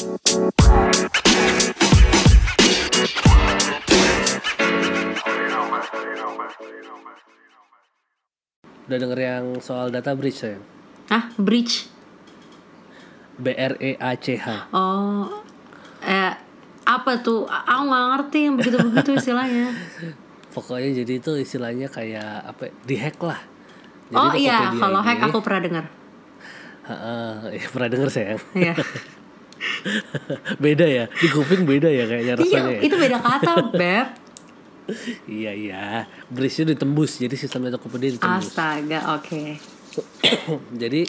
Udah denger yang soal data breach saya? Hah? Breach? B R E A C H. Oh, eh apa tuh? Aku nggak ngerti yang begitu-begitu istilahnya. Pokoknya jadi itu istilahnya kayak apa? ya, Dihack lah. Jadi oh iya, kalau hack aku pernah dengar. Heeh, ya, pernah denger sayang. Iya. beda ya, di kuping beda ya kayaknya iya, rasanya. ya? itu beda kata, beb. Iya iya, breachnya ditembus, jadi sistemnya Tokopedia ditembus. Astaga, oke. Jadi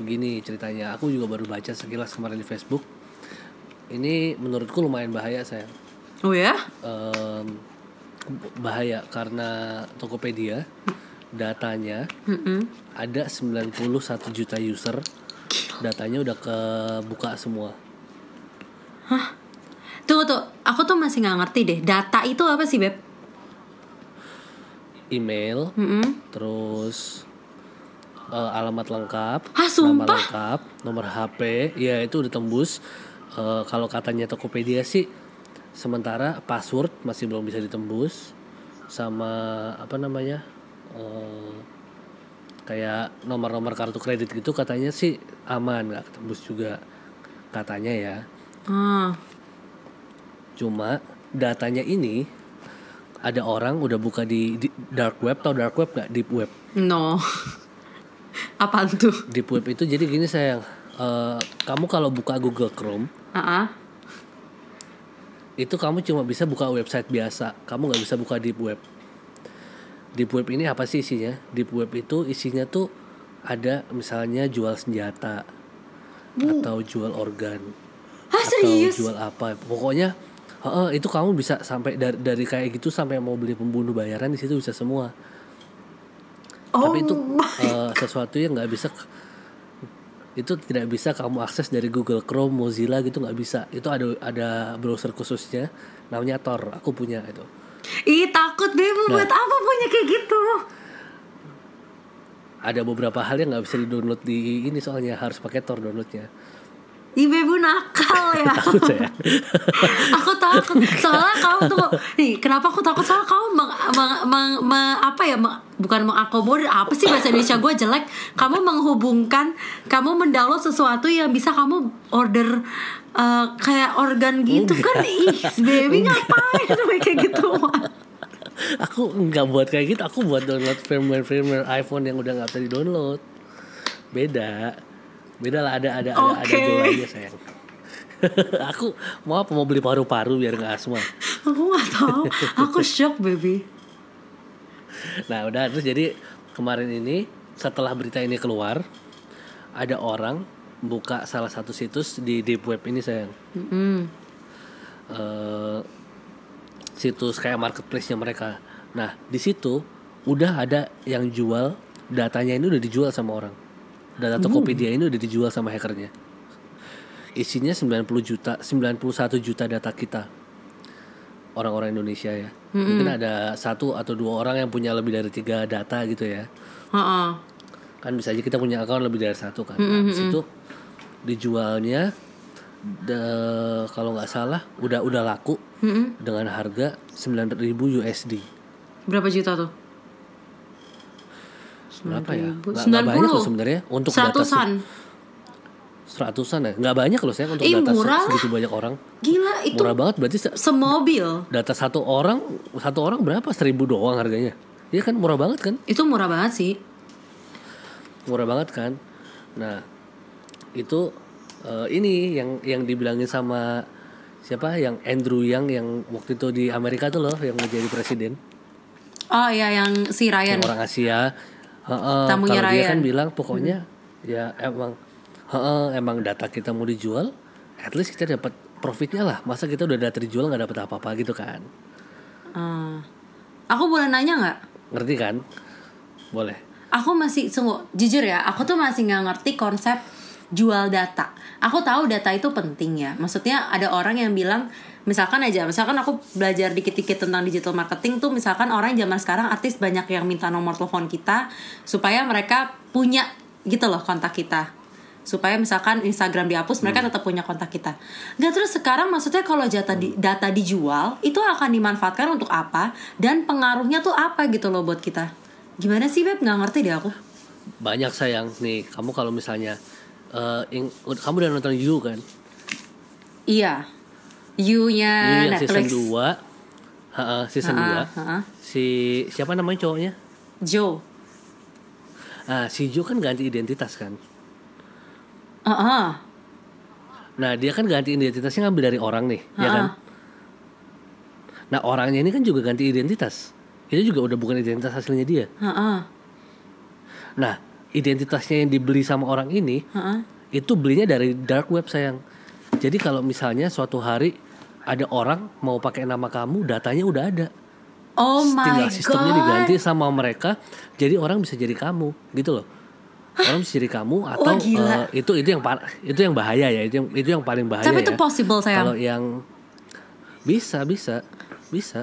begini ceritanya, aku juga baru baca sekilas kemarin di Facebook. Ini menurutku lumayan bahaya sayang. Oh ya? Em, bahaya karena Tokopedia datanya Mm-mm. ada 91 juta user datanya udah kebuka semua Tunggu tuh, aku tuh masih nggak ngerti deh. Data itu apa sih, beb? email Mm-mm. terus eh, alamat lengkap Hah, nama sumpah? lengkap nomor HP ya itu udah tembus Eh, kalau katanya Tokopedia sih sementara password masih belum bisa ditembus sama apa namanya eh, kayak nomor-nomor kartu kredit gitu katanya sih aman nggak ketembus juga katanya ya Ah, cuma datanya ini ada orang udah buka di, di dark web atau dark web nggak? Deep web. No. Apaan tuh? deep web itu jadi gini sayang. Eh, kamu kalau buka Google Chrome Ah, ah. itu kamu cuma bisa buka website biasa. Kamu nggak bisa buka deep web. Deep web ini apa sih isinya? Deep web itu isinya tuh ada misalnya jual senjata atau jual organ Hah, atau serius? jual apa pokoknya heeh, itu kamu bisa sampai dari, dari kayak gitu sampai mau beli pembunuh bayaran di situ bisa semua Oh tapi itu eh, sesuatu yang nggak bisa itu tidak bisa kamu akses dari Google Chrome, Mozilla gitu nggak bisa. Itu ada ada browser khususnya namanya Tor. Aku punya itu. Ih, takut, beb. Nah. Buat apa punya kayak gitu? Ada beberapa hal yang nggak bisa di-download di ini soalnya harus pakai Tor downloadnya. Ih, bebu nakal ya. Takut saya. aku takut soalnya kamu tuh nih kenapa aku takut soalnya kamu meng, meng, meng- me- apa ya meng- bukan mengakomodir apa sih bahasa Indonesia gue jelek kamu menghubungkan kamu mendownload sesuatu yang bisa kamu order eh, kayak organ gitu kan ih baby ngapain kayak gitu aku nggak buat kayak gitu. Aku buat download firmware firmware iPhone yang udah nggak bisa di-download. Beda. Beda lah ada ada ada ada Oke. jualannya sayang. aku mau apa mau beli paru-paru biar nggak asma. aku nggak tahu aku shock baby Nah udah terus jadi kemarin ini setelah berita ini keluar ada orang buka salah satu situs di deep web ini sayang Mm-mm. Eh, situs kayak marketplace-nya mereka. Nah di situ udah ada yang jual datanya ini udah dijual sama orang. Data Tokopedia ini udah dijual sama hackernya. Isinya 90 juta, 91 juta data kita orang-orang Indonesia ya. Mungkin ada satu atau dua orang yang punya lebih dari tiga data gitu ya. Heeh. kan bisa aja kita punya account lebih dari satu kan nah, di situ dijualnya de- kalau nggak salah udah udah laku Mm-mm. dengan harga 9000 USD berapa juta tuh berapa ya? 9.000. nggak nggak banyak loh 90. sebenarnya untuk seratusan se- seratusan. Ya? Nggak banyak loh saya untuk Ih, data murah segitu banyak orang. Gila itu murah banget berarti se- semobil. Data satu orang satu orang berapa? Seribu doang harganya. Iya kan? Murah banget kan? Itu murah banget sih. Murah banget kan? Nah itu eh, ini yang yang dibilangin sama siapa? Yang Andrew Yang yang waktu itu di Amerika tuh loh yang menjadi presiden. Oh iya yang si Ryan. Yang orang Asia Heeh, Tamunya kalau dia Ryan. kan bilang pokoknya ya emang heeh, emang data kita mau dijual at least kita dapat profitnya lah. Masa kita udah data dijual nggak dapat apa-apa gitu kan? Ah. aku boleh nanya nggak? Ngerti kan? Boleh. Aku masih sungguh jujur ya aku tuh masih nggak ngerti konsep jual data. Aku tahu data itu penting ya. Maksudnya ada orang yang bilang misalkan aja misalkan aku belajar dikit-dikit tentang digital marketing tuh misalkan orang zaman sekarang artis banyak yang minta nomor telepon kita supaya mereka punya gitu loh kontak kita. Supaya misalkan Instagram dihapus mereka Hmm. tetap punya kontak kita. Nggak terus sekarang maksudnya kalau data di, data dijual itu akan dimanfaatkan untuk apa? Dan pengaruhnya tuh apa gitu loh buat kita? Gimana sih beb? Nggak ngerti deh aku. Banyak sayang. Nih kamu kalau misalnya eh, ing- kamu udah nonton You kan? Iya You-nya You yang season Netflix 2 Ha-ha, season Ha-ha, 2 ha-ha. si siapa namanya cowoknya? Joe. Ah si Jo kan ganti identitas kan? Heeh. nah dia kan ganti identitasnya ngambil dari orang nih ya kan? Nah orangnya ini kan juga ganti identitas. Itu juga udah bukan identitas aslinya dia. Heeh. nah identitasnya yang dibeli sama orang ini Heeh. itu belinya dari dark web sayang. Jadi kalau misalnya suatu hari ada orang mau pakai nama kamu datanya udah ada Oh my tinggal sistemnya god. diganti sama mereka jadi orang bisa jadi kamu gitu loh orang bisa jadi kamu atau gila. eh, itu itu yang itu yang bahaya ya itu yang itu yang paling bahaya Tapi ya itu possible sayang. kalau yang bisa bisa bisa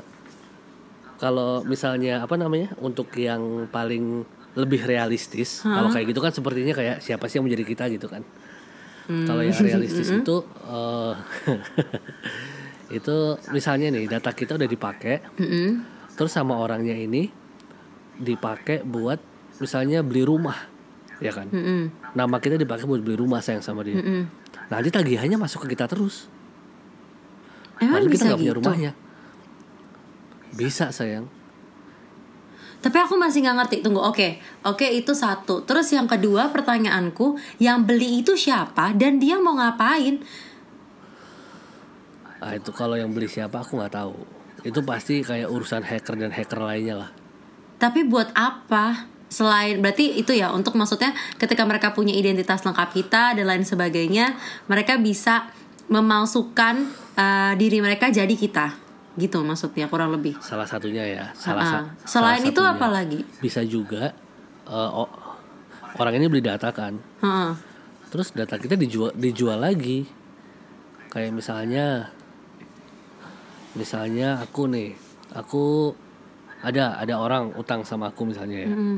kalau misalnya apa namanya untuk yang paling lebih realistis kalau kayak gitu kan sepertinya kayak siapa sih yang menjadi kita gitu kan kalau yang Hmm. realistis itu eh, itu misalnya nih data kita udah dipakai Mm-mm. terus sama orangnya ini dipakai buat misalnya beli rumah ya kan Mm-mm. nama kita dipakai buat beli rumah sayang sama dia Mm-mm. nanti tagihannya masuk ke kita terus Emang padahal kita bisa nggak punya gitu? rumahnya bisa sayang Tapi aku masih nggak ngerti. Tunggu, oke, oke itu satu. Terus yang kedua pertanyaanku, yang beli itu siapa dan dia mau ngapain? Ah itu kalau yang beli siapa aku nggak tahu itu pasti kayak urusan hacker dan hacker lainnya lah Tapi buat apa? Selain berarti itu ya untuk maksudnya ketika mereka punya identitas lengkap kita dan lain sebagainya, mereka bisa memalsukan uh, diri mereka jadi kita. Gitu maksudnya kurang lebih. salah satunya ya salah Ah, sa- Selain salah itu satunya. apa lagi? bisa juga eh, o- orang ini beli data kan Heeh. terus data kita dijual dijual lagi kayak misalnya misalnya aku nih aku ada ada orang utang sama aku misalnya ya Mm.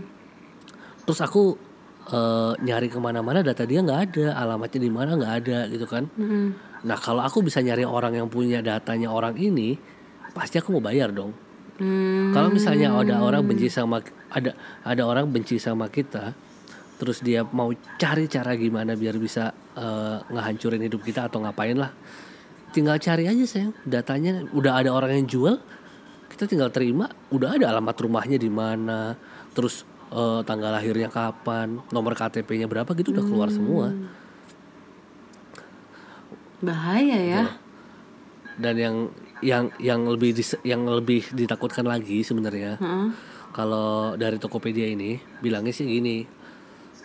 terus aku eh, nyari ke mana-mana data dia nggak ada alamatnya di mana nggak ada gitu kan Mm-mm. nah kalau aku bisa nyari orang yang punya datanya orang ini pasti aku mau bayar dong Hmm. kalau misalnya ada orang benci sama ada ada orang benci sama kita, terus dia mau cari cara gimana biar bisa eh, ngehancurin hidup kita atau ngapain lah, tinggal cari aja sayang. Datanya udah ada orang yang jual, kita tinggal terima. Udah ada alamat rumahnya di mana, terus eh, tanggal lahirnya kapan, nomor KTP-nya berapa gitu udah keluar semua. Bahaya ya. Dan yang yang yang lebih dis- yang lebih ditakutkan lagi sebenarnya. Heeh. Kalau dari Tokopedia ini bilangnya sih gini.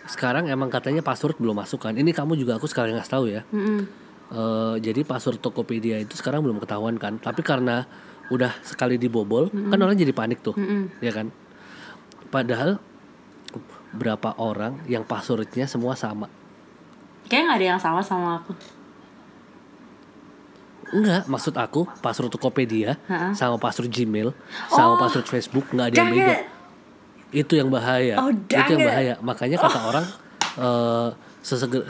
Sekarang emang katanya password belum masuk kan. Ini kamu juga aku sekalian ngasih tahu ya. Mm-mm. Eh, jadi password Tokopedia itu sekarang belum ketahuan kan. Tapi karena udah sekali dibobol, kan orang jadi panik tuh, Mm-mm. ya kan. Padahal berapa orang yang passwordnya semua sama. Kayaknya nggak ada yang sama sama aku. Enggak, maksud aku password Tokopedia Ha-ha. sama password Gmail sama Oh, password Facebook nggak ada yang beda. it. Itu yang bahaya. Oh, itu yang it. bahaya. Makanya kata orang eh sesegera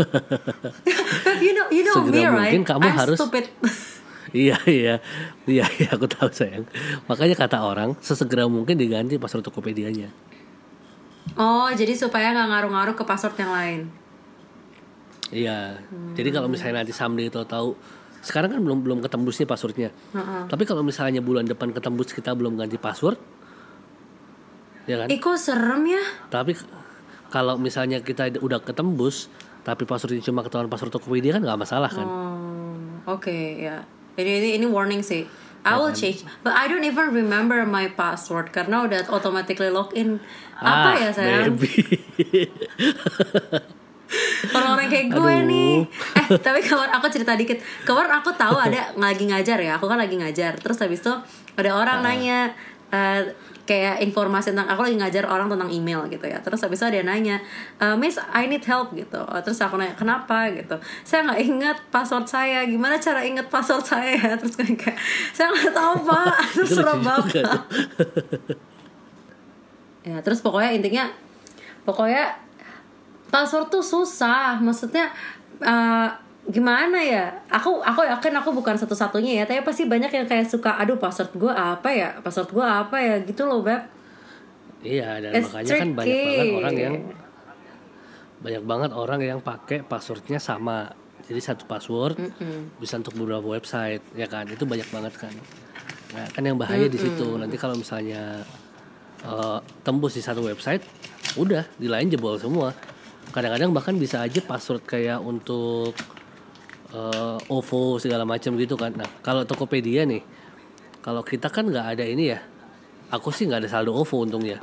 you know, you know Segera me right? mungkin kamu I'm harus- stupid. Iya iya iya iya aku tahu sayang. Makanya kata orang sesegera mungkin diganti password Tokopedia-nya. Oh, jadi supaya nggak ngaruh-ngaruh ke password yang lain. Iya. Jadi kalau misalnya nanti someday itu tahu sekarang kan belum belum ketembus nih passwordnya. Heeh. Tapi kalau misalnya bulan depan ketembus kita belum ganti password, ya kan? Ih, kok serem ya? Tapi kalau misalnya kita udah ketembus, tapi passwordnya cuma ketahuan password Tokopedia kan nggak masalah kan? Oh, oke ya. Ini, ini ini warning sih. I Ya will kan? change, but I don't even remember my password karena udah automatically login. Apa Ah, ya sayang? baby. Orang-orang kayak gue Aduh. nih. Eh, tapi kemarin aku cerita dikit. Kemarin aku tahu ada lagi ngajar ya. Aku kan lagi ngajar. Terus habis itu ada orang Ah. nanya eh, kayak informasi tentang aku lagi ngajar orang tentang email gitu ya. Terus habis itu ada yang nanya, "Eh, Miss, I need help gitu. Oh, Terus aku nanya, "Kenapa?" gitu. Saya nggak ingat password saya. Gimana cara ingat password saya? Terus kayak, "Saya nggak tahu, Pak." Terus juga tuh. ya terus pokoknya intinya pokoknya password tuh susah maksudnya eh, gimana ya aku aku yakin aku bukan satu-satunya ya tapi pasti banyak yang kayak suka aduh password gue apa ya password gue apa ya gitu loh beb Iya, dan It's makanya kan banyak banget tricky. orang yang banyak banget orang yang pakai passwordnya sama. Jadi satu password bisa untuk beberapa website, ya kan? Itu banyak banget kan. Nah, kan yang bahaya di situ. Nanti kalau misalnya eh, tembus di satu website, udah di lain jebol semua. Kadang-kadang bahkan bisa aja password kayak untuk eh, OVO segala macam gitu kan. Nah, kalau Tokopedia nih, kalau kita kan nggak ada ini ya. Aku sih nggak ada saldo OVO untungnya.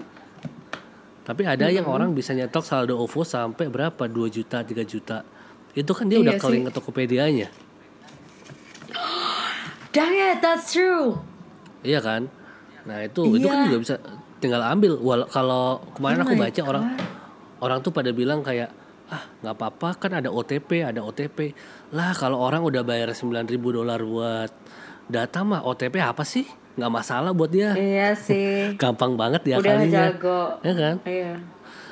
Tapi ada yang orang bisa nyetok saldo OVO sampai berapa? 2 juta, 3 juta. Itu kan dia Iya udah sih. calling ke Tokopedia-nya. dang it that's true Iya kan? Nah, itu itu kan Iya. juga bisa tinggal ambil. Wal kalau kemarin Oh aku baca orang orang tuh pada bilang kayak ah nggak apa-apa kan ada OTP ada OTP lah kalau orang udah bayar 9000 dolar buat data mah OTP apa sih? Nggak masalah buat dia. Iya sih. Gampang banget ya udah kalinya. jago. Ya kan? Iya.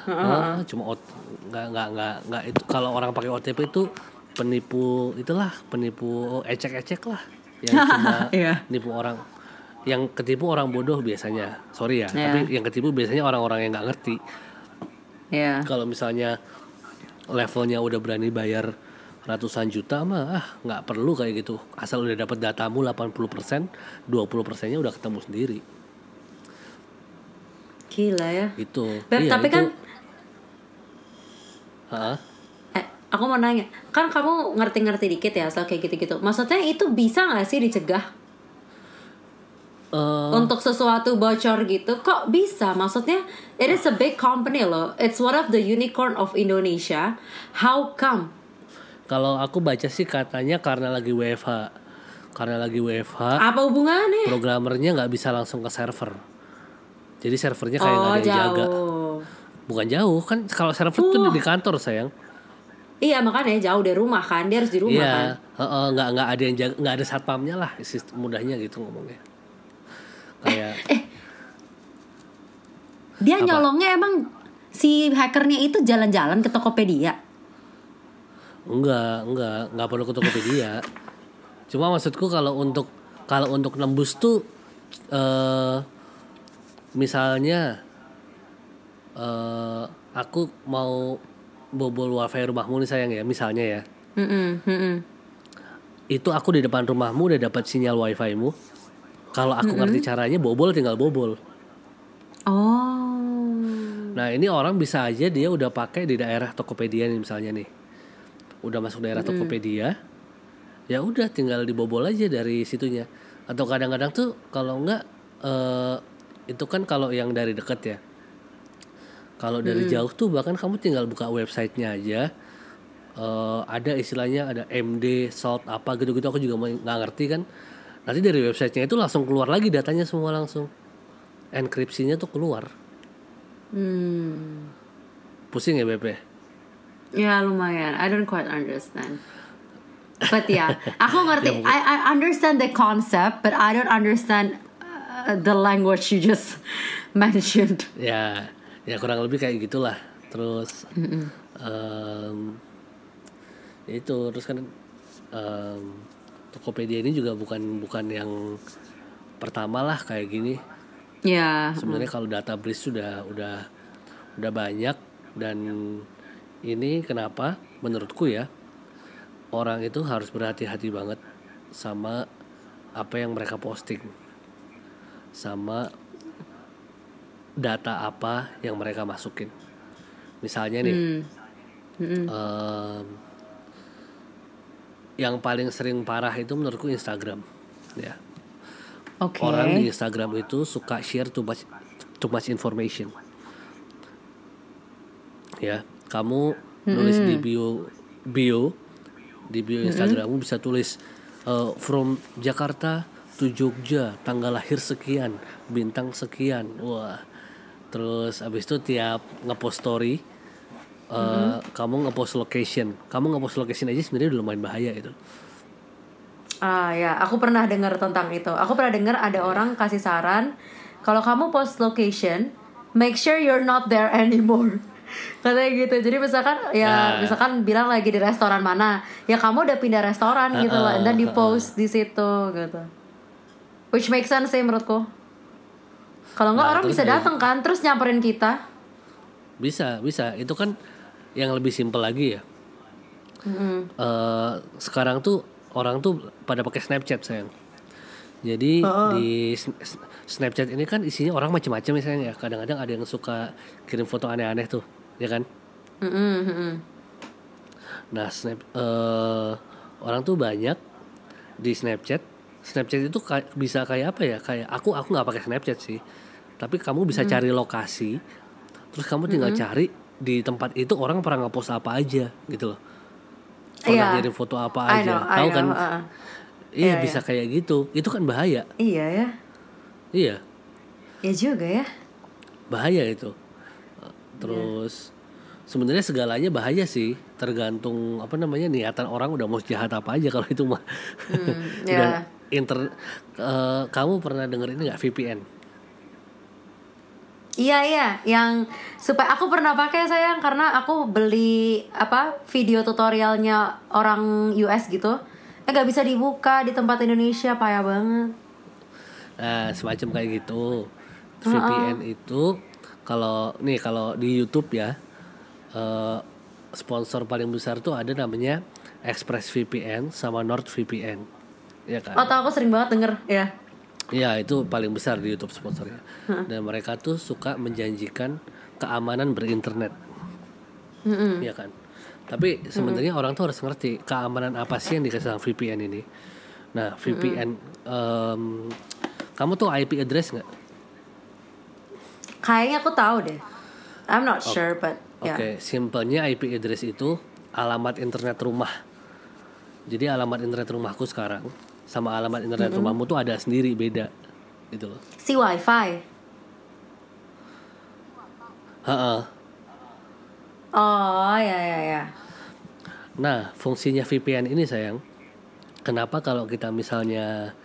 Ah, cuma ot nggak nggak nggak nggak itu kalau orang pakai OTP itu penipu itulah penipu ecek-ecek lah. Yang cuma Iya. nipu orang. Yang ketipu orang bodoh biasanya sorry ya Iya. tapi yang ketipu biasanya orang-orang yang nggak ngerti. Iya. Kalau misalnya levelnya udah berani bayar ratusan juta mah ah nggak perlu kayak gitu. Asal udah dapat datamu 80% 20 persennya udah ketemu sendiri. Gila ya. Gitu. Beb, Iya, tapi itu- kan Hah? eh, aku mau nanya. Kan kamu ngerti-ngerti dikit ya soal kayak gitu-gitu. Maksudnya itu bisa nggak sih dicegah Eh, untuk sesuatu bocor gitu kok bisa maksudnya it is a big company loh it's one of the unicorn of Indonesia how come Kalau aku baca sih katanya karena lagi WFH. Karena lagi WFH, apa hubungannya programmernya nggak bisa langsung ke server. Jadi servernya kayak nggak oh ada yang jaga. jauh Bukan jauh kan kalau server tuh di kantor sayang. iya makanya jauh dari rumah kan dia harus di rumah kan Iya, heeh, nggak nggak ada yang jaga, nggak ada satpamnya lah, mudahnya gitu ngomongnya. Kayak dia nyolongnya emang si hackernya itu jalan-jalan ke Tokopedia enggak, enggak, nggak perlu ke Tokopedia. Cuma maksudku kalau untuk kalau untuk nembus tuh eh misalnya eh aku mau bobol wifi rumahmu nih sayang ya, misalnya ya. Mm-mm, mm-mm. Itu aku di depan rumahmu udah dapat sinyal wifi-mu. Kalau aku ngerti caranya bobol tinggal bobol. oh Nah ini orang bisa aja dia udah pakai di daerah Tokopedia nih misalnya nih, udah masuk daerah Tokopedia, ya udah tinggal dibobol aja dari situnya. Atau kadang-kadang tuh kalau enggak eh, itu kan kalau yang dari deket ya. Kalau dari jauh tuh bahkan kamu tinggal buka websitenya aja. eh, ada istilahnya ada MD, salt apa gitu-gitu aku juga nggak ngerti kan. Nanti dari websitenya itu langsung keluar lagi datanya semua langsung. Enkripsinya tuh keluar. hmm. Pusing ya Bebe? Ya lumayan. I don't quite understand. But ya, aku ngerti. I I understand the concept, but I don't understand uh, the language you just mentioned. Ya, ya kurang lebih kayak gitulah. Terus em, itu terus kan em, Tokopedia ini juga bukan bukan yang pertama lah kayak gini. Ya. Sebenarnya kalau data breach sudah udah udah banyak dan ini kenapa menurutku ya orang itu harus berhati-hati banget sama apa yang mereka posting sama data apa yang mereka masukin misalnya nih Hmm. em, yang paling sering parah itu menurutku Instagram ya. Oke. orang di Instagram itu suka share too much too much information. Ya kamu nulis di bio bio di bio Instagrammu bisa tulis eh, from Jakarta to Jogja tanggal lahir sekian bintang sekian wah. Terus abis itu tiap ngepost story eh, kamu ngepost location. Kamu ngepost location aja sebenarnya udah lumayan bahaya itu Ah ya, aku pernah dengar tentang itu. Aku pernah dengar ada orang kasih saran kalau kamu post location, make sure you're not there anymore. katanya gitu. Jadi misalkan ya Nah. misalkan bilang lagi di restoran mana ya kamu udah pindah restoran gitu loh dan di post di situ gitu. Which makes sense sih menurutku. Kalau nggak Nah, orang bisa datang kan terus nyamperin kita. Bisa, bisa. Itu kan yang lebih simpel lagi ya. Eh, sekarang tuh orang tuh pada pakai Snapchat sayang. Jadi di Sn- Sn- Snapchat ini kan isinya orang macam-macam ya sayang ya. Kadang-kadang ada yang suka kirim foto aneh-aneh tuh, ya kan? Mm-mm. Nah, snap eh, orang tuh banyak di Snapchat. Snapchat itu kayak- bisa kayak apa ya? Kayak aku aku nggak pakai Snapchat sih. Tapi kamu bisa cari lokasi, terus kamu tinggal cari di tempat itu orang pernah ngepost apa aja gitu loh. Pernah Iya. ngirim foto apa I aja, I tahu know, kan? uh-uh. Iya Iya, bisa kayak gitu. Itu kan bahaya. iya ya Iya, ya juga ya bahaya itu. Terus sebenarnya segalanya bahaya sih, tergantung apa namanya niatan orang udah mau jahat apa aja kalau itu mah. ya. Dan inter eh, kamu pernah denger ini nggak VPN? Iya iya, yang supaya aku pernah pakai sayang karena aku beli apa video tutorialnya orang US gitu, eh nggak bisa dibuka di tempat Indonesia payah banget. Nah, semacam kayak gitu. VPN itu kalau nih kalau di YouTube ya eh, sponsor paling besar tuh ada namanya ExpressVPN sama NordVPN. Ya kan? Oh tau aku sering banget denger ya. Iya itu paling besar di YouTube sponsornya. Dan mereka tuh suka menjanjikan keamanan berinternet. Iya kan. Tapi sebenarnya orang tuh harus ngerti keamanan apa sih yang dikasih sama VPN ini. Nah VPN, em, kamu tuh IP address nggak? Kayaknya aku tahu deh. I'm not sure but ya. Oke, simpelnya IP address itu alamat internet rumah. Jadi alamat internet rumahku sekarang sama alamat internet rumahmu tuh ada sendiri beda, gitu loh. Si WiFi. Ha-ha. Oh ya ya ya. Nah, fungsinya VPN ini sayang, kenapa kalau kita misalnya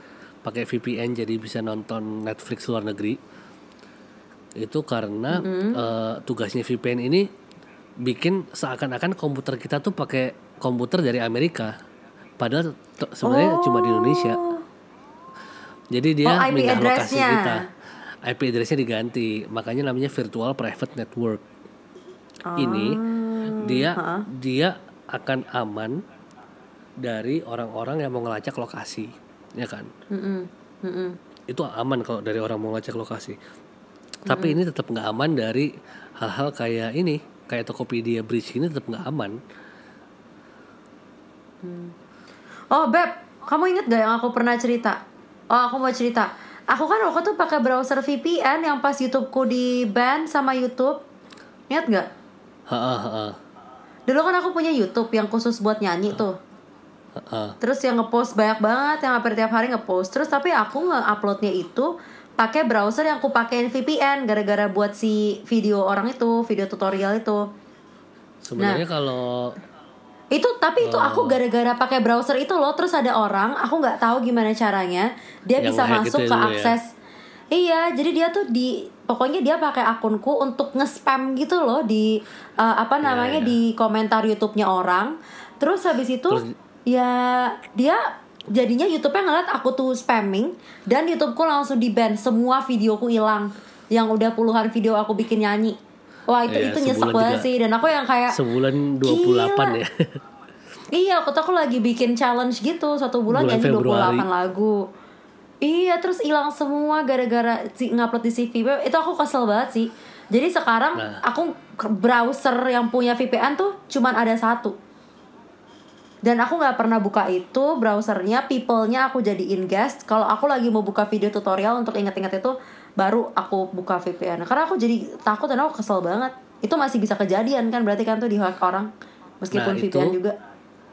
pakai VPN jadi bisa nonton Netflix luar negeri? Itu karena eh, tugasnya VPN ini bikin seakan-akan komputer kita tuh pakai komputer dari Amerika, padahal sebenarnya cuma di Indonesia. Jadi dia Oh, IP lokasi kita. IP address-nya diganti, makanya namanya virtual private network. Ini dia dia akan aman dari orang-orang yang mau ngelacak lokasi, ya kan? Mm-mm, mm-mm. Itu aman kalau dari orang mau ngelacak lokasi. Tapi ini tetap nggak aman dari hal-hal kayak ini, kayak Tokopedia Bridge ini tetap nggak aman. Oh beb, kamu inget gak yang aku pernah cerita? Oh aku mau cerita. Aku kan waktu tuh pakai browser VPN yang pas YouTubeku di ban sama YouTube. Ingat gak? Dulu kan aku punya YouTube yang khusus buat nyanyi tuh. Terus yang ngepost banyak banget, yang hampir tiap hari ngepost. Terus tapi aku nge-uploadnya itu pakai browser yang aku pakein VPN gara-gara buat si video orang itu, video tutorial itu. Sebenarnya Nah. kalau Itu tapi itu aku gara-gara pakai browser itu loh, terus ada orang, aku nggak tahu gimana caranya, dia Yang bisa masuk ke ya? akses. Iya, jadi dia tuh di pokoknya dia pakai akunku untuk nge-spam gitu loh di uh, apa namanya iya. di komentar YouTube-nya orang. Terus habis itu Terus- ya dia jadinya YouTube-nya ngeliat aku tuh spamming dan YouTubeku langsung di ban semua videoku hilang yang udah puluhan video aku bikin nyanyi. Wah itu Iya, itu nyesek banget sih dan aku yang kayak sebulan 28 ya. Iya, aku tuh aku lagi bikin challenge gitu satu bulan, nyanyi Februari. 28 lagu. Iya, terus hilang semua gara-gara si ngupload di CV. Itu aku kesel banget sih. Jadi sekarang Nah. aku browser yang punya VPN tuh cuman ada satu. Dan aku nggak pernah buka itu browsernya, people-nya aku jadiin guest. Kalau aku lagi mau buka video tutorial untuk inget-inget itu, baru aku buka VPN. Karena aku jadi takut dan aku kesel banget. Itu masih bisa kejadian kan, berarti kan tuh di hack orang. Meskipun Nah, VPN itu- juga.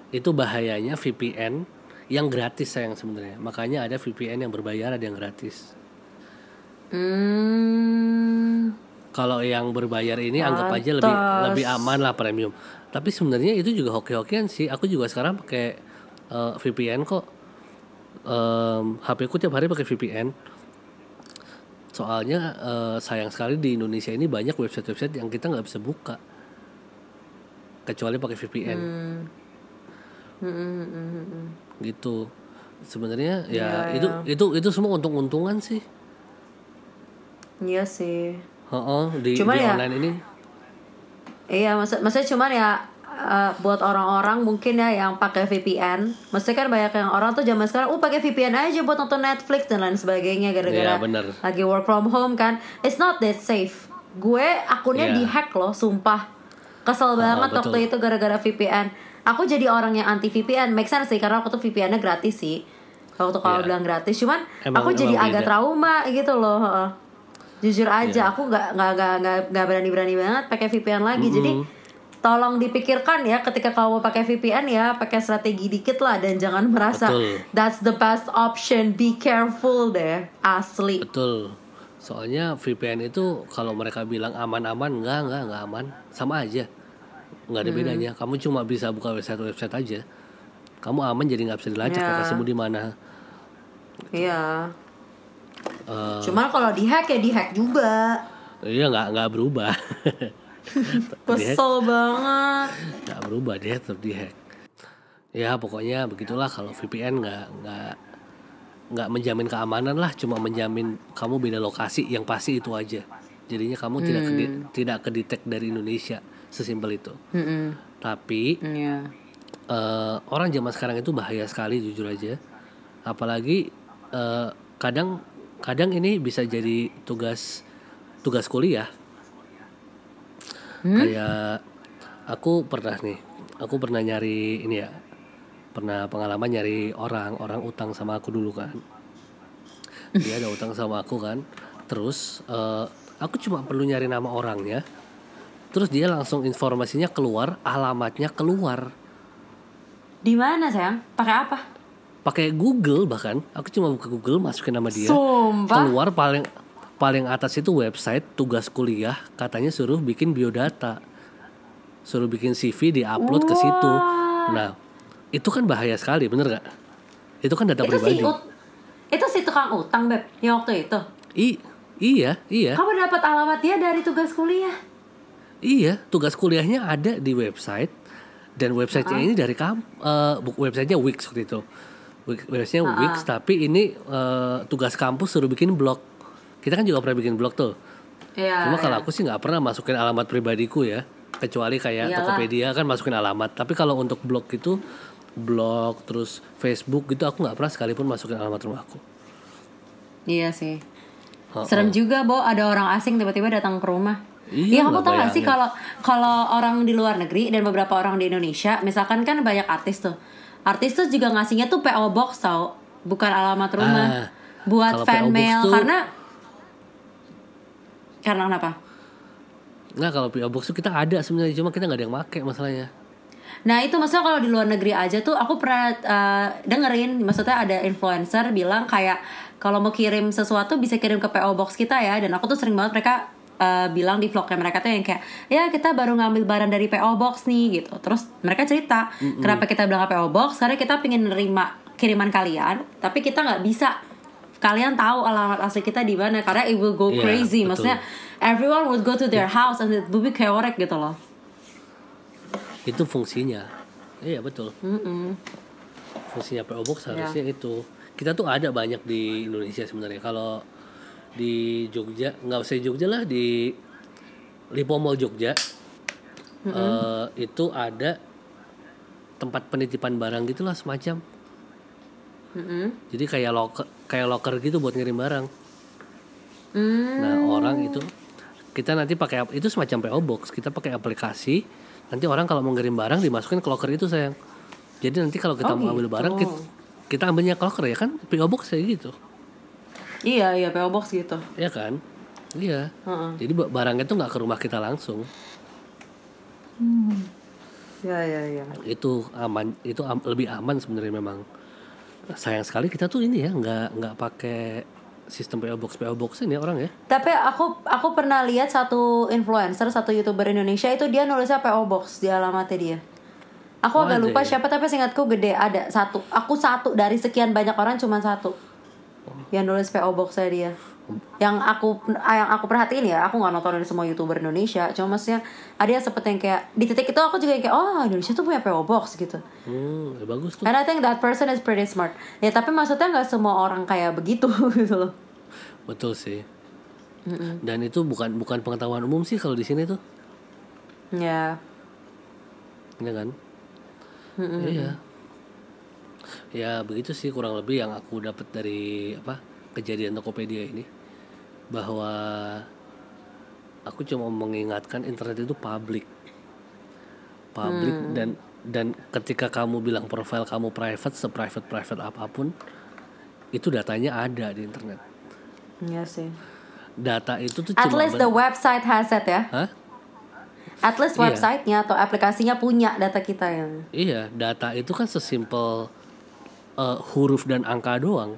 itu bahayanya VPN yang gratis sayang sebenarnya. Makanya ada VPN yang berbayar ada yang gratis. Hmm. Kalau yang berbayar ini anggap aja lebih lebih aman lah premium. Tapi sebenarnya itu juga hoki-hokian sih. Aku juga sekarang pakai eh, VPN kok. Em, HP ku tiap hari pakai VPN. Soalnya eh, sayang sekali di Indonesia ini banyak website-website yang kita nggak bisa buka. kecuali pakai VPN Hmm. Hmm, hmm, hmm, gitu sebenarnya ya Iya, itu itu itu semua untung-untungan sih Iya sih. Heeh, di, Cuma di ya- online ini Iya, maksud maksudnya cuman ya eh, buat orang-orang mungkin ya yang pakai VPN. Maksudnya kan banyak yang orang tuh zaman sekarang, uh pakai VPN aja buat nonton Netflix dan lain sebagainya gara-gara Iya, bener. lagi work from home kan. It's not that safe. Gue akunnya Iya. dihack loh, sumpah. Kesel banget waktu itu gara-gara VPN. Aku jadi orang yang anti VPN. Make sense sih karena aku tuh VPN-nya gratis sih. Waktu kalau Iya. bilang gratis, cuman Emang- aku jadi agak beda. trauma gitu loh. Jujur aja, Iya. aku nggak nggak nggak nggak nggak berani-berani banget pakai VPN lagi. Jadi tolong dipikirkan ya ketika kamu pakai VPN ya pakai strategi dikit lah dan jangan merasa Betul. that's the best option. Be careful deh, asli. betul soalnya VPN itu kalau mereka bilang aman-aman enggak enggak enggak aman sama aja nggak Hmm. ada bedanya kamu cuma bisa buka website website aja kamu aman jadi nggak bisa dilacak Ya. lokasimu di mana Iya. Eh, Cuman kalau dihack ya dihack juga. iya nggak nggak berubah Kesel banget. nggak berubah dia tetap dihack ya pokoknya begitulah kalau VPN nggak nggak nggak menjamin keamanan lah cuma menjamin kamu beda lokasi yang pasti itu aja jadinya kamu tidak Hmm. kedi- tidak kedetek dari Indonesia sesimpel itu Mm-mm. tapi Iya. eh, orang zaman sekarang itu bahaya sekali jujur aja apalagi eh, kadang kadang ini bisa jadi tugas tugas kuliah kayak aku pernah nih aku pernah nyari ini ya pernah pengalaman nyari orang orang utang sama aku dulu kan. Dia ada utang sama aku kan. Terus eh, aku cuma perlu nyari nama orangnya. Terus dia langsung informasinya keluar alamatnya keluar. Di mana sayang? Pakai apa? pakai Google bahkan. Aku cuma buka Google masukin nama dia. Sumpah. keluar paling paling atas itu website tugas kuliah katanya suruh bikin biodata. Suruh bikin CV diupload ke situ. Nah itu kan bahaya sekali bener gak itu kan data Itu si pribadi. ut- itu si tukang utang beb yang waktu itu. I, iya iya. Kamu dapat alamat dia dari tugas kuliah. iya tugas kuliahnya ada di website. Dan websitenya ini dari kam eh, bu- websitenya Wix waktu itu. Wix- websitenya Wix tapi ini eh, tugas kampus suruh bikin blog kita kan juga pernah bikin blog tuh Iya. Cuma kalau aku sih nggak pernah masukin alamat pribadiku ya, kecuali kayak Iyalah. Tokopedia kan masukin alamat. Tapi kalau untuk blog itu, blog terus Facebook gitu aku nggak pernah sekalipun masukin alamat rumahku. Iya sih. Heeh. Serem juga, Bo, ada orang asing tiba-tiba datang ke rumah. Iya, Iya, kamu nggak tau gak sih kalau kalau orang di luar negeri dan beberapa orang di Indonesia, misalkan kan banyak artis tuh. Artis tuh juga ngasihnya tuh PO box tau, bukan alamat rumah. Ah, buat fan PO mail tuh- karena karena kenapa? Nah kalau PO Box itu kita ada sebenarnya, cuma kita nggak ada yang make masalahnya. Nah itu maksudnya kalau di luar negeri aja tuh aku pernah uh, dengerin maksudnya ada influencer bilang kayak kalau mau kirim sesuatu bisa kirim ke PO box kita ya dan aku tuh sering banget mereka uh, bilang di vlognya mereka tuh yang kayak ya kita baru ngambil barang dari PO box nih gitu terus mereka cerita kenapa kita bilang ke PO box karena kita pengen nerima kiriman kalian tapi kita nggak bisa kalian tahu alamat asli kita di mana karena it will go Iya, crazy betul. maksudnya everyone would go to their house and it will be chaotic gitu loh Itu fungsinya. Iya betul. Mm-mm. Fungsinya PO Box Iya. harusnya itu. Kita tuh ada banyak di Indonesia sebenarnya. Kalau di Jogja, nggak usah di Jogja lah di Lipo Mall Jogja. eh, itu ada tempat penitipan barang gitulah semacam. Mm-mm. Jadi kayak locker kayak locker gitu buat ngirim barang. Hmm. Nah, orang itu kita nanti pakai itu semacam PO box, kita pakai aplikasi. Nanti orang kalau mau ngirim barang dimasukin ke locker itu sayang. Jadi nanti kalau kita Oh, mau ambil gitu. barang kita, kita ambilnya ke locker ya kan PO box kayak gitu. Iya iya PO box gitu. Ya kan? Iya. Heeh. Jadi ba- barangnya tuh nggak ke rumah kita langsung. Ya ya ya. Itu aman, itu am- lebih aman sebenarnya memang. Sayang sekali kita tuh ini ya nggak nggak pakai sistem PO box PO box ini orang ya. Tapi aku aku pernah lihat satu influencer, satu youtuber Indonesia itu dia nulisnya PO box di alamatnya dia. Aku Oh, agak lupa ya? siapa tapi seingatku gede ada satu. Aku satu dari sekian banyak orang cuma satu yang nulis PO boxnya dia. Yang aku yang aku perhatiin ya, aku nggak nonton dari semua youtuber Indonesia. Cuma maksudnya ada yang seperti yang kayak di titik itu aku juga yang kayak oh Indonesia tuh punya PO Box gitu. Hmm, ya bagus tuh. And I think that person is pretty smart. Ya tapi maksudnya nggak semua orang kayak begitu gitu loh. Betul sih. Dan itu bukan bukan pengetahuan umum sih kalau di sini tuh. Ya. Iya kan? Iya. Ya begitu sih kurang lebih yang aku dapat dari apa kejadian Tokopedia ini bahwa aku cuma mengingatkan internet itu publik, publik dan dan ketika kamu bilang profil kamu private, seprivate private apa pun, itu datanya ada di internet. Iya sih. Data itu tuh At least the website has it ya. Hah? At least Iya. websitenya atau aplikasinya punya data kita yang. Iya, data itu kan sesimpel eh, huruf dan angka doang.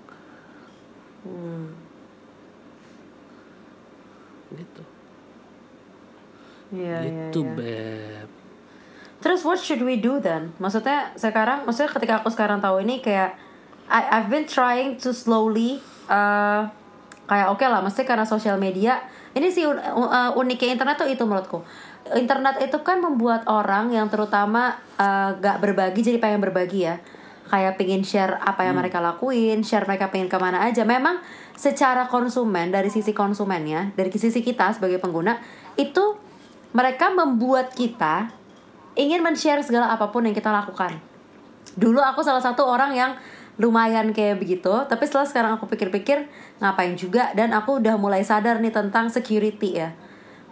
Gitu. Iya iya. itu iya. beb. Terus what should we do then? Maksudnya sekarang, maksudnya ketika aku sekarang tahu ini kayak I, I've been trying to slowly uh, kayak oke lah, mesti karena sosial media. Ini sih un- uh, uniknya internet tuh itu menurutku. Internet itu kan membuat orang yang terutama uh, gak berbagi jadi pengen berbagi ya. Kayak pengen share apa yang mereka lakuin, share mereka pengen ke mana aja. Memang secara konsumen dari sisi konsumennya, dari sisi kita sebagai pengguna itu mereka membuat kita ingin men-share segala apa pun yang kita lakukan. Dulu aku salah satu orang yang lumayan kayak begitu, tapi setelah sekarang aku pikir-pikir ngapain juga dan aku udah mulai sadar nih tentang security ya.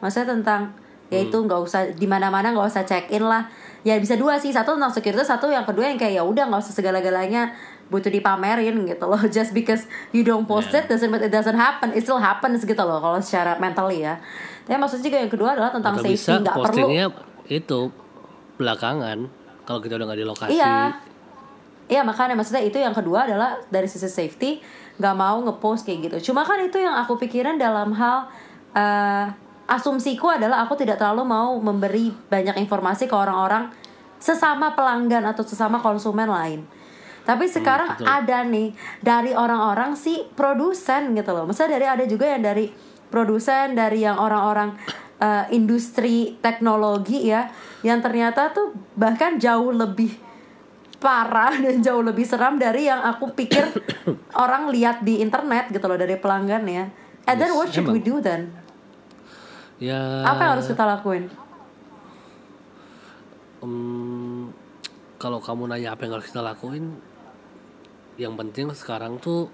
Maksudnya tentang yaitu nggak usah di mana-mana nggak usah check in lah. Ya bisa dua sih, satu tentang security, satu yang kedua yang kayak ya udah nggak usah segala-galanya butuh dipamerin gitu loh. Just because you don't post it doesn't mean it doesn't happen, it still happens gitu loh kalau secara mentally ya. Tapi maksudnya juga yang kedua adalah tentang Atau safety nggak perlu itu belakangan kalau kita udah nggak di lokasi. Iya. Iya makanya maksudnya itu yang kedua adalah dari sisi safety nggak mau ngepost kayak gitu. Cuma kan itu yang aku pikirin dalam hal eh, asumsiku adalah aku tidak terlalu mau memberi banyak informasi ke orang-orang sesama pelanggan atau sesama konsumen lain. Tapi sekarang betul. ada nih dari orang-orang si produsen gitu loh. Maksudnya dari ada juga yang dari produsen dari yang orang-orang eh, industri teknologi ya yang ternyata tuh bahkan jauh lebih parah dan jauh lebih seram dari yang aku pikir orang lihat di internet gitu loh dari pelanggan ya. And then Yes, what should we emang. do then? Ya. Apa yang harus kita lakuin? em, kalau kamu nanya apa yang harus kita lakuin, yang penting sekarang tuh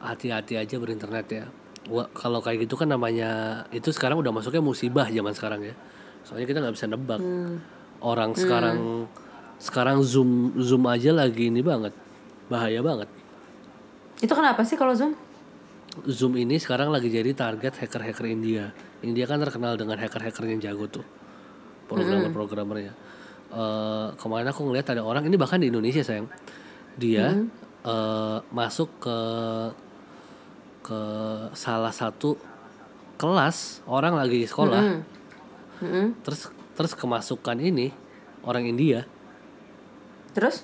hati-hati aja berinternet ya. Wah, kalau kayak gitu kan namanya itu sekarang udah masuknya musibah zaman sekarang ya. Soalnya kita nggak bisa nebak. Orang sekarang sekarang zoom zoom aja lagi ini banget, bahaya banget. Itu kenapa sih kalau Zoom? Zoom ini sekarang lagi jadi target hacker-hacker India. India kan terkenal dengan hacker-hacker yang jago tuh, programmer-programmernya. Eh, kemarin aku ngeliat ada orang ini bahkan di Indonesia sayang, dia eh, masuk ke ke salah satu kelas orang lagi sekolah, Mm-mm. terus terus kemasukan ini orang India, Terus?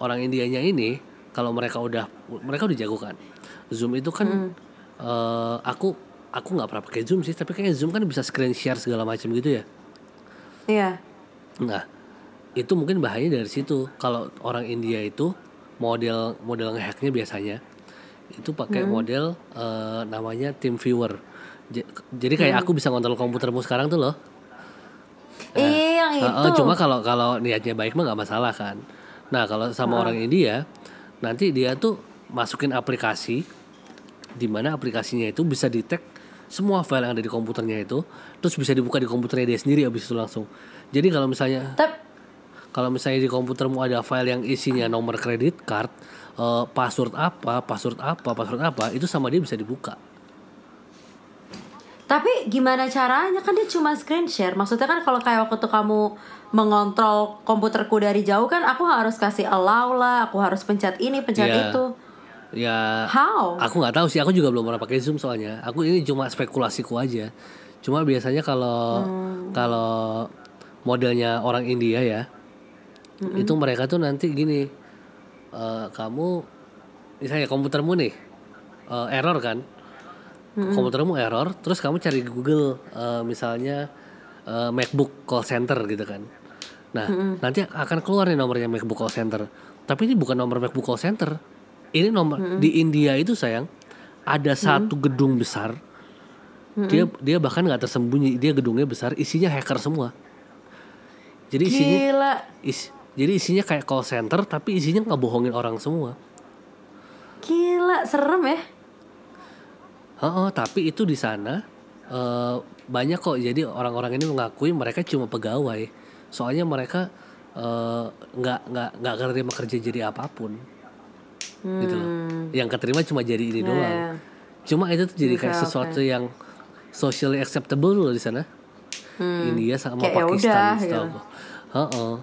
orang Indianya ini kalau mereka udah mereka udah jago kan Zoom itu kan eh, aku aku nggak pernah pakai Zoom sih tapi kayaknya Zoom kan bisa screen share segala macam gitu ya. Iya. nah itu mungkin bahaya dari situ. Kalau orang India itu model model ngehacknya biasanya itu pakai model eh, namanya team viewer. Jadi kayak aku bisa ngontrol komputermu sekarang tuh loh. Iya yang itu. cuma kalau kalau niatnya baik mah nggak masalah kan. Nah kalau sama orang India nanti dia tuh masukin aplikasi di mana aplikasinya itu bisa detect semua file yang ada di komputernya itu terus bisa dibuka di komputernya dia sendiri abis itu langsung. Jadi kalau misalnya Tep, kalau misalnya di komputermu ada file yang isinya nomor kredit card, eh, password apa, password apa, password apa, itu sama dia bisa dibuka. Tapi gimana caranya kan dia cuma screen share. Maksudnya kan kalau kayak waktu itu kamu mengontrol komputerku dari jauh kan aku harus kasih allow lah, aku harus pencet ini, pencet Iya. itu. Ya How? Aku nggak tahu sih, aku juga belum pernah pakai Zoom soalnya. Aku ini cuma spekulasiku aja. Cuma biasanya kalau kalau modelnya orang India ya, itu mereka tuh nanti gini, eh, kamu misalnya komputermu nih, eh, error kan? Komputermu error terus kamu cari Google eh, misalnya eh, MacBook call center gitu kan. Nah nanti akan keluar nih nomornya MacBook call center. Tapi ini bukan nomor MacBook call center ini nomor di India itu sayang ada satu gedung besar dia dia bahkan nggak tersembunyi dia gedungnya besar isinya hacker semua jadi isinya Gila. is- jadi isinya kayak call center tapi isinya ngebohongin orang semua Gila, serem ya. Heeh, tapi itu di sana eh, banyak kok. Jadi orang-orang ini mengakui mereka cuma pegawai. Soalnya mereka eh, nggak nggak nggak keterima kerja jadi apa pun. Gitu loh. Yang keterima cuma jadi ini doang. Hmm. ya. Cuma itu tuh jadi kayak sesuatu yang socially acceptable loh di sana. India sama Hmm. Kayak ya Pakistan gitu. aku. Heeh.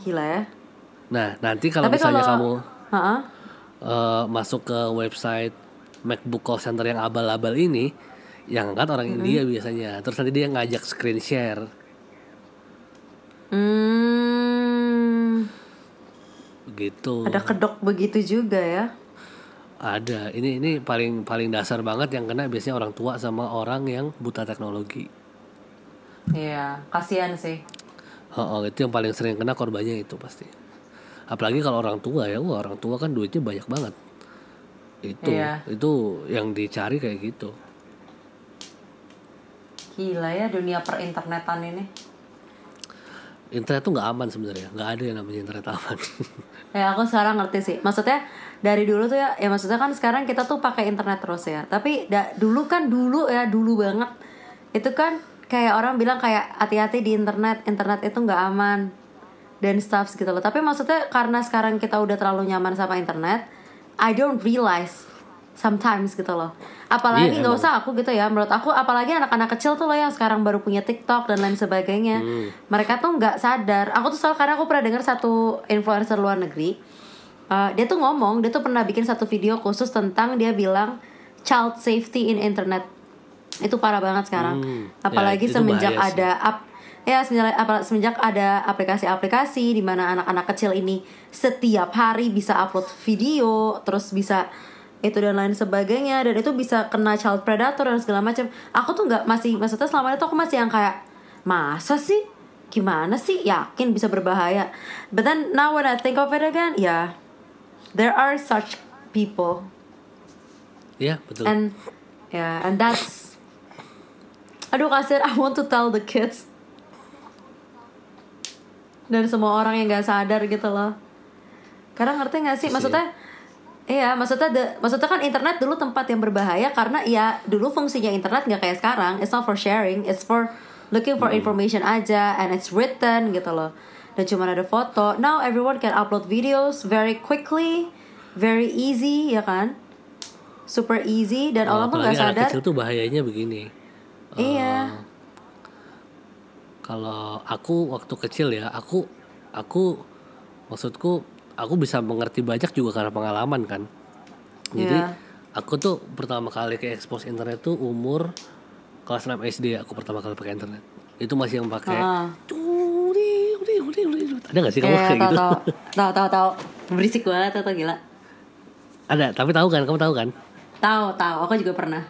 Gila ya. Nah, nanti kalau Tapi misalnya kalau- kamu Heeh. eh, masuk ke website MacBook call center yang abal-abal ini yang angkat orang India biasanya terus nanti dia ngajak screen share Hmm, gitu ada kedok begitu juga ya. ada ini ini paling paling dasar banget yang kena biasanya orang tua sama orang yang buta teknologi Iya, kasihan sih. oh, itu yang paling sering kena korbannya itu pasti apalagi kalau orang tua ya wah orang tua kan duitnya banyak banget itu Iya. itu yang dicari kayak gitu Gila ya dunia perinternetan ini. Internet tuh nggak aman sebenarnya nggak ada yang namanya internet aman Ya aku sekarang ngerti sih. Maksudnya dari dulu tuh ya, ya maksudnya kan sekarang kita tuh pakai internet terus ya. Tapi da- dulu kan dulu ya dulu banget. Itu kan kayak orang bilang kayak hati-hati di internet, internet itu nggak aman dan stuff gitu loh. Tapi maksudnya karena sekarang kita udah terlalu nyaman sama internet, I don't realize sometimes gitu loh. Apalagi Iya, nggak usah aku gitu ya. Menurut aku apalagi anak-anak kecil tuh loh yang sekarang baru punya TikTok dan lain sebagainya. Mereka tuh nggak sadar. Aku tuh selalu karena aku pernah dengar satu influencer luar negeri. Uh, dia tuh ngomong, dia tuh pernah bikin satu video khusus tentang dia bilang child safety in internet. Itu parah banget sekarang. Hmm, Apalagi ya, semenjak ada ap ya semenjak, apa- semenjak ada aplikasi-aplikasi di mana anak-anak kecil ini setiap hari bisa upload video, terus bisa itu dan lain sebagainya dan itu bisa kena child predator dan segala macam. Aku tuh nggak masih maksudnya selama itu aku masih yang kayak masa sih? Gimana sih? Yakin bisa berbahaya. But then now when I think of it again, yeah, there are such people. Ya betul. And yeah and that's aduh kasir I want to tell the kids. Dan semua orang yang nggak sadar gitu loh. Karena ngerti nggak sih? Maksudnya Iya, maksudnya the- maksudnya kan internet dulu tempat yang berbahaya karena ya dulu fungsinya internet nggak kayak sekarang. It's not for sharing, it's for looking for information aja and it's written gitu loh. Dan cuma ada foto. Now everyone can upload videos very quickly, very easy ya kan? Super easy dan Oh, orang apalagi nggak anak sadar. kecil tuh bahayanya begini Iya. kalau aku waktu kecil ya aku aku maksudku aku bisa mengerti banyak juga karena pengalaman kan jadi Iya. aku tuh pertama kali ke expose internet tuh umur kelas 6 SD aku pertama kali pakai internet itu masih yang pakai uri. ada gak sih kamu Iya, kayak tahu gitu tahu tahu tahu tahu berisik banget atau gila. ada tapi tahu kan kamu tahu kan Tahu tahu, aku juga pernah.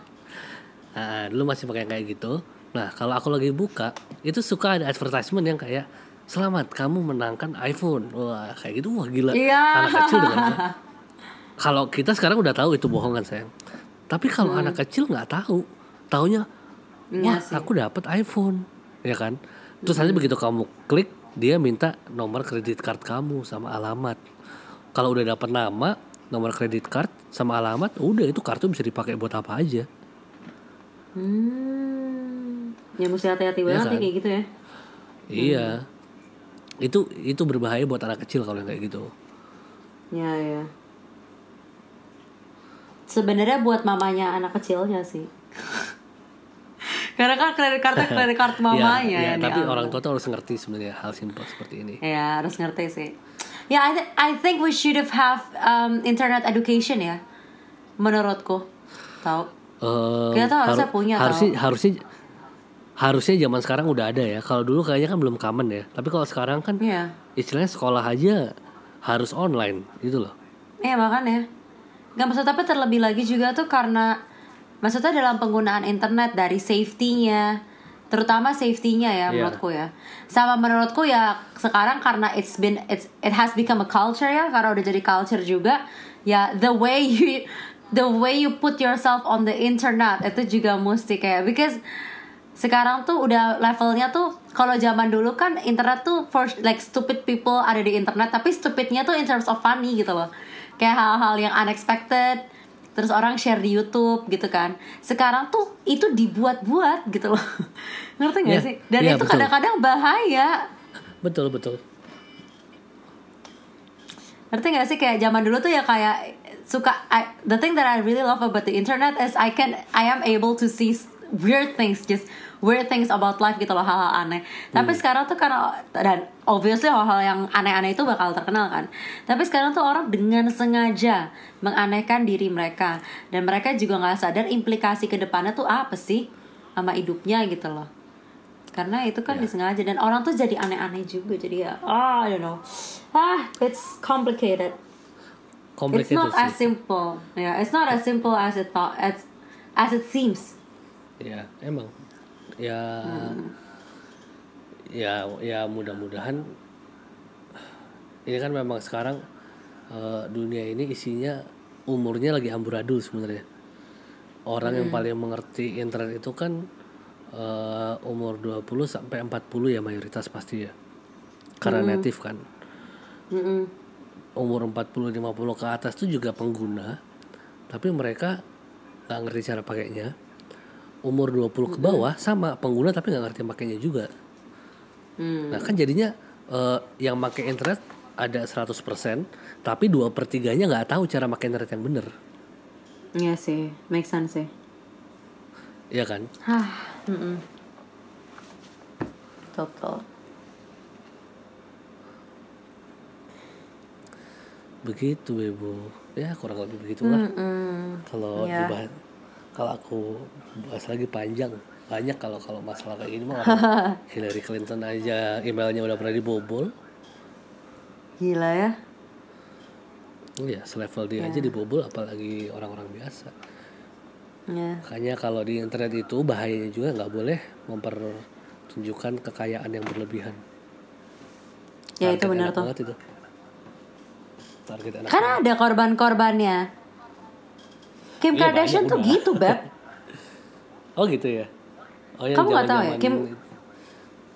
Nah, dulu masih pakai kayak gitu. Nah, kalau aku lagi buka, itu suka ada advertisement yang kayak selamat kamu menangkan iPhone. Wah, kayak gitu wah gila. Iya. Anak kecil dengan Kalau kita sekarang udah tahu itu bohongan sayang. Tapi kalau anak kecil nggak tahu, taunya Hmm. Iya wah sih. aku dapat iPhone, ya kan? Terus nanti begitu kamu klik, dia minta nomor kredit card kamu sama alamat. Kalau udah dapat nama, nomor kredit card sama alamat, udah itu kartu bisa dipakai buat apa aja. Hmm. Ya mesti hati-hati Iya banget kan? ya kayak gitu ya. Iya. Itu itu berbahaya buat anak kecil kalau kayak gitu. Ya ya. Sebenarnya buat mamanya anak kecilnya sih. Karena kan kredit kartu kredit kartu mamanya ya, yang tapi orang tua tuh harus ngerti sebenarnya hal simpel seperti ini. Ya harus ngerti sih. Ya I, thi- I think we should have have um, internet education ya. Menurutku. Tahu. Eh, Kita tuh harusnya punya, harusnya tau. harusnya harusnya zaman sekarang udah ada ya. Kalau dulu kayaknya kan belum common ya. Tapi kalau sekarang kan Iya. istilahnya sekolah aja harus online gitu loh. Iya makanya. Gak maksud tapi terlebih lagi juga tuh karena maksudnya dalam penggunaan internet dari safety-nya, terutama safety-nya ya Iya. menurutku ya. Sama menurutku ya sekarang karena it's been it's it has become a culture ya karena udah jadi culture juga ya the way you the way you put yourself on the internet itu juga mesti kayak because sekarang tuh udah levelnya tuh kalau zaman dulu kan internet tuh for like stupid people ada di internet tapi stupidnya tuh in terms of funny gitu loh. Kayak hal-hal yang unexpected terus orang share di YouTube gitu kan. Sekarang tuh itu dibuat-buat gitu loh. Ngerti gak Iya, sih? Dan iya, itu kadang-kadang bahaya. Betul betul. Ngerti gak sih? Kayak zaman dulu tuh ya kayak suka I, the thing that I really love about the internet is I can I am able to see weird things just weird things about life gitu loh hal-hal aneh. Tapi sekarang tuh karena dan obviously hal-hal yang aneh-aneh itu bakal terkenal kan. Tapi sekarang tuh orang dengan sengaja menganehkan diri mereka. Dan mereka juga nggak sadar implikasi ke depannya tuh apa sih sama hidupnya gitu loh. Karena itu kan disengaja. Dan orang tuh jadi aneh-aneh juga. Jadi ya ah I don't know. Ah it's complicated. It's not as simple. Yeah it's not as simple as it thought as as it seems. Ya emang ya ya ya mudah-mudahan ini kan memang sekarang eh, dunia ini isinya umurnya lagi amburadul sebenarnya. Orang yang paling mengerti internet itu kan eh, umur 20 sampai 40 ya mayoritas pasti ya. Karena native kan. Mm-mm. umur 40 50 ke atas tuh juga pengguna tapi mereka nggak ngerti cara pakainya umur 20 ke bawah sama pengguna tapi nggak ngerti pakainya juga Hmm. nah kan jadinya eh, yang pakai internet ada 100% tapi dua per tiganya nggak tahu cara pakai internet yang bener Iya sih make sense sih Iya kan Hah, mm-mm. Total. begitu ibu ya kurang lebih begitulah Mm-mm. kalau Iya. dibahas kalau aku bahas lagi panjang banyak kalau kalau masalah kayak gini mah Hillary Clinton aja emailnya udah pernah dibobol Gila ya. Iya, selevel dia aja dibobol apalagi orang-orang biasa. Ya. Makanya kalau di internet itu bahayanya juga nggak boleh mempertunjukkan kekayaan yang berlebihan. Ya itu Target benar enak tuh. itu. Target. Karena ada korban-korbannya. Kim Iya, Kardashian tuh gitu, Beb. Oh gitu ya. Oh yang Kamu nggak tahu ya, Kim-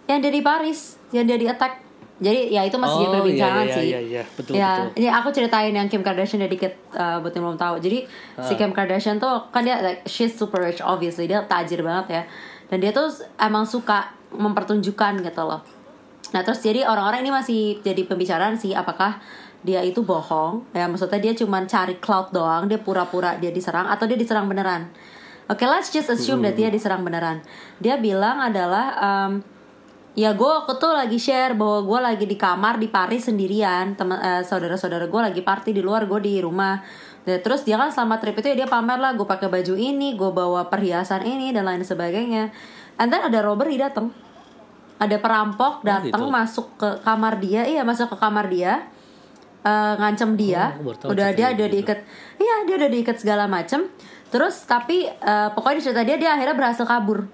Yang dari Paris, yang dari attack. Jadi ya itu masih jadi Oh, perbincangan iya, iya, sih. iya, iya. Betul, ya, betul. ini aku ceritain yang Kim Kardashian dari dikit uh, buat yang belum tahu. Jadi Ah. si Kim Kardashian tuh kan dia like she's super rich obviously dia tajir banget ya. Dan dia tuh emang suka mempertunjukkan gitu loh. Nah terus jadi orang-orang ini masih jadi pembicaraan sih apakah dia itu bohong ya. Maksudnya dia cuma cari cloud doang dia pura-pura dia diserang atau dia diserang beneran. Oke let's just assume that dia diserang beneran. Dia bilang adalah um, ya gue waktu tuh lagi share bahwa gue lagi di kamar di Paris sendirian. Teman eh, saudara-saudara gue lagi party di luar gue di rumah. Dan terus dia kan selama trip itu ya dia pamer lah gue pakai baju ini gue bawa perhiasan ini dan lain sebagainya. And then ada robbery datang ada perampok datang gitu. masuk ke kamar dia iya masuk ke kamar dia eh, ngancem dia Oh, udah dia udah gitu. diikat iya dia udah diikat segala macem terus tapi eh, pokoknya cerita dia dia akhirnya berhasil kabur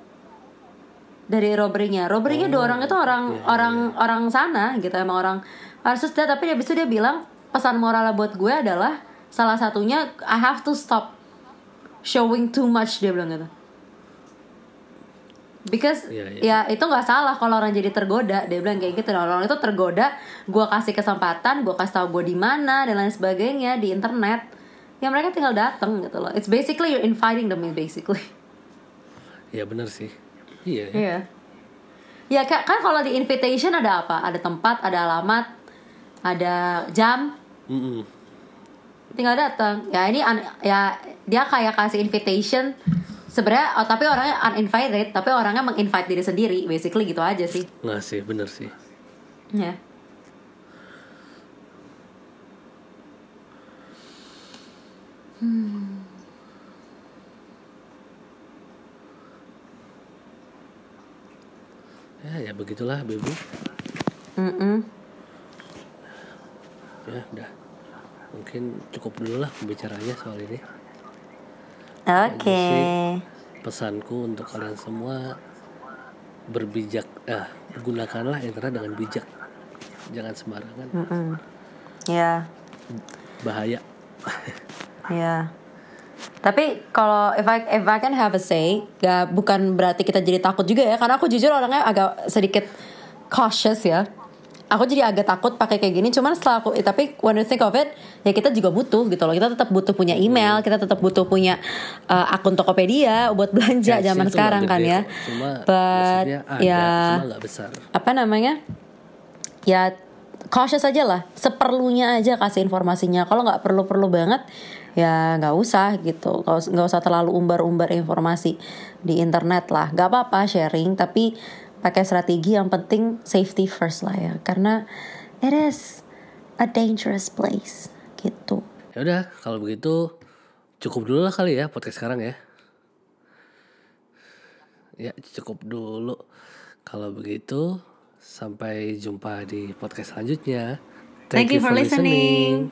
dari robbery-nya. Robbery-nya dua orang itu orang iya, orang orang sana gitu emang orang harus dia tapi habis itu dia bilang pesan moralnya buat gue adalah salah satunya I have to stop showing too much dia bilang gitu. Because Iya, ya iya. itu nggak salah kalau orang jadi tergoda dia bilang kayak gitu. Nah, orang itu tergoda, gue kasih kesempatan, gue kasih tahu gue di mana dan lain sebagainya di internet. Ya mereka tinggal datang gitu loh. It's basically you're inviting them basically. Ya benar sih. Iya. ya. Iya. Ya kan, kan kalau di invitation ada apa? Ada tempat, ada alamat, ada jam, Mm-mm. tinggal datang. Ya ini ya dia kayak kasih invitation. Sebenarnya oh, tapi orangnya uninvited, tapi orangnya menginvite diri sendiri, basically gitu aja sih. Nggak sih, bener sih. Ya. Ya, ya begitulah, Bebu. Mm-mm. Ya, udah. mungkin cukup dulu lah pembicaranya soal ini Oke. pesanku untuk kalian semua berbijak ah gunakanlah internet dengan bijak jangan sembarangan Mm-mm. Ya, bahaya ya. Tapi kalau if I if I can have a say, ya bukan berarti kita jadi takut juga ya. Karena aku jujur orangnya agak sedikit cautious ya. Aku jadi agak takut pakai kayak gini. Cuman setelah aku, eh, tapi when you think of it, ya kita juga butuh gitu loh. Kita tetap butuh punya email, kita tetap butuh punya uh, akun Tokopedia buat belanja Cash zaman sekarang kan ya. kok. cuma But ada ya cuma besar apa namanya ya cautious aja lah seperlunya aja kasih informasinya kalau nggak perlu perlu banget ya nggak usah gitu nggak usah terlalu umbar-umbar informasi di internet lah nggak apa-apa sharing tapi pakai strategi yang penting safety first lah ya. Karena it is a dangerous place gitu. Ya udah kalau begitu cukup dulu lah kali ya podcast sekarang ya. Ya cukup dulu. Kalau begitu sampai jumpa di podcast selanjutnya. Thank you for listening.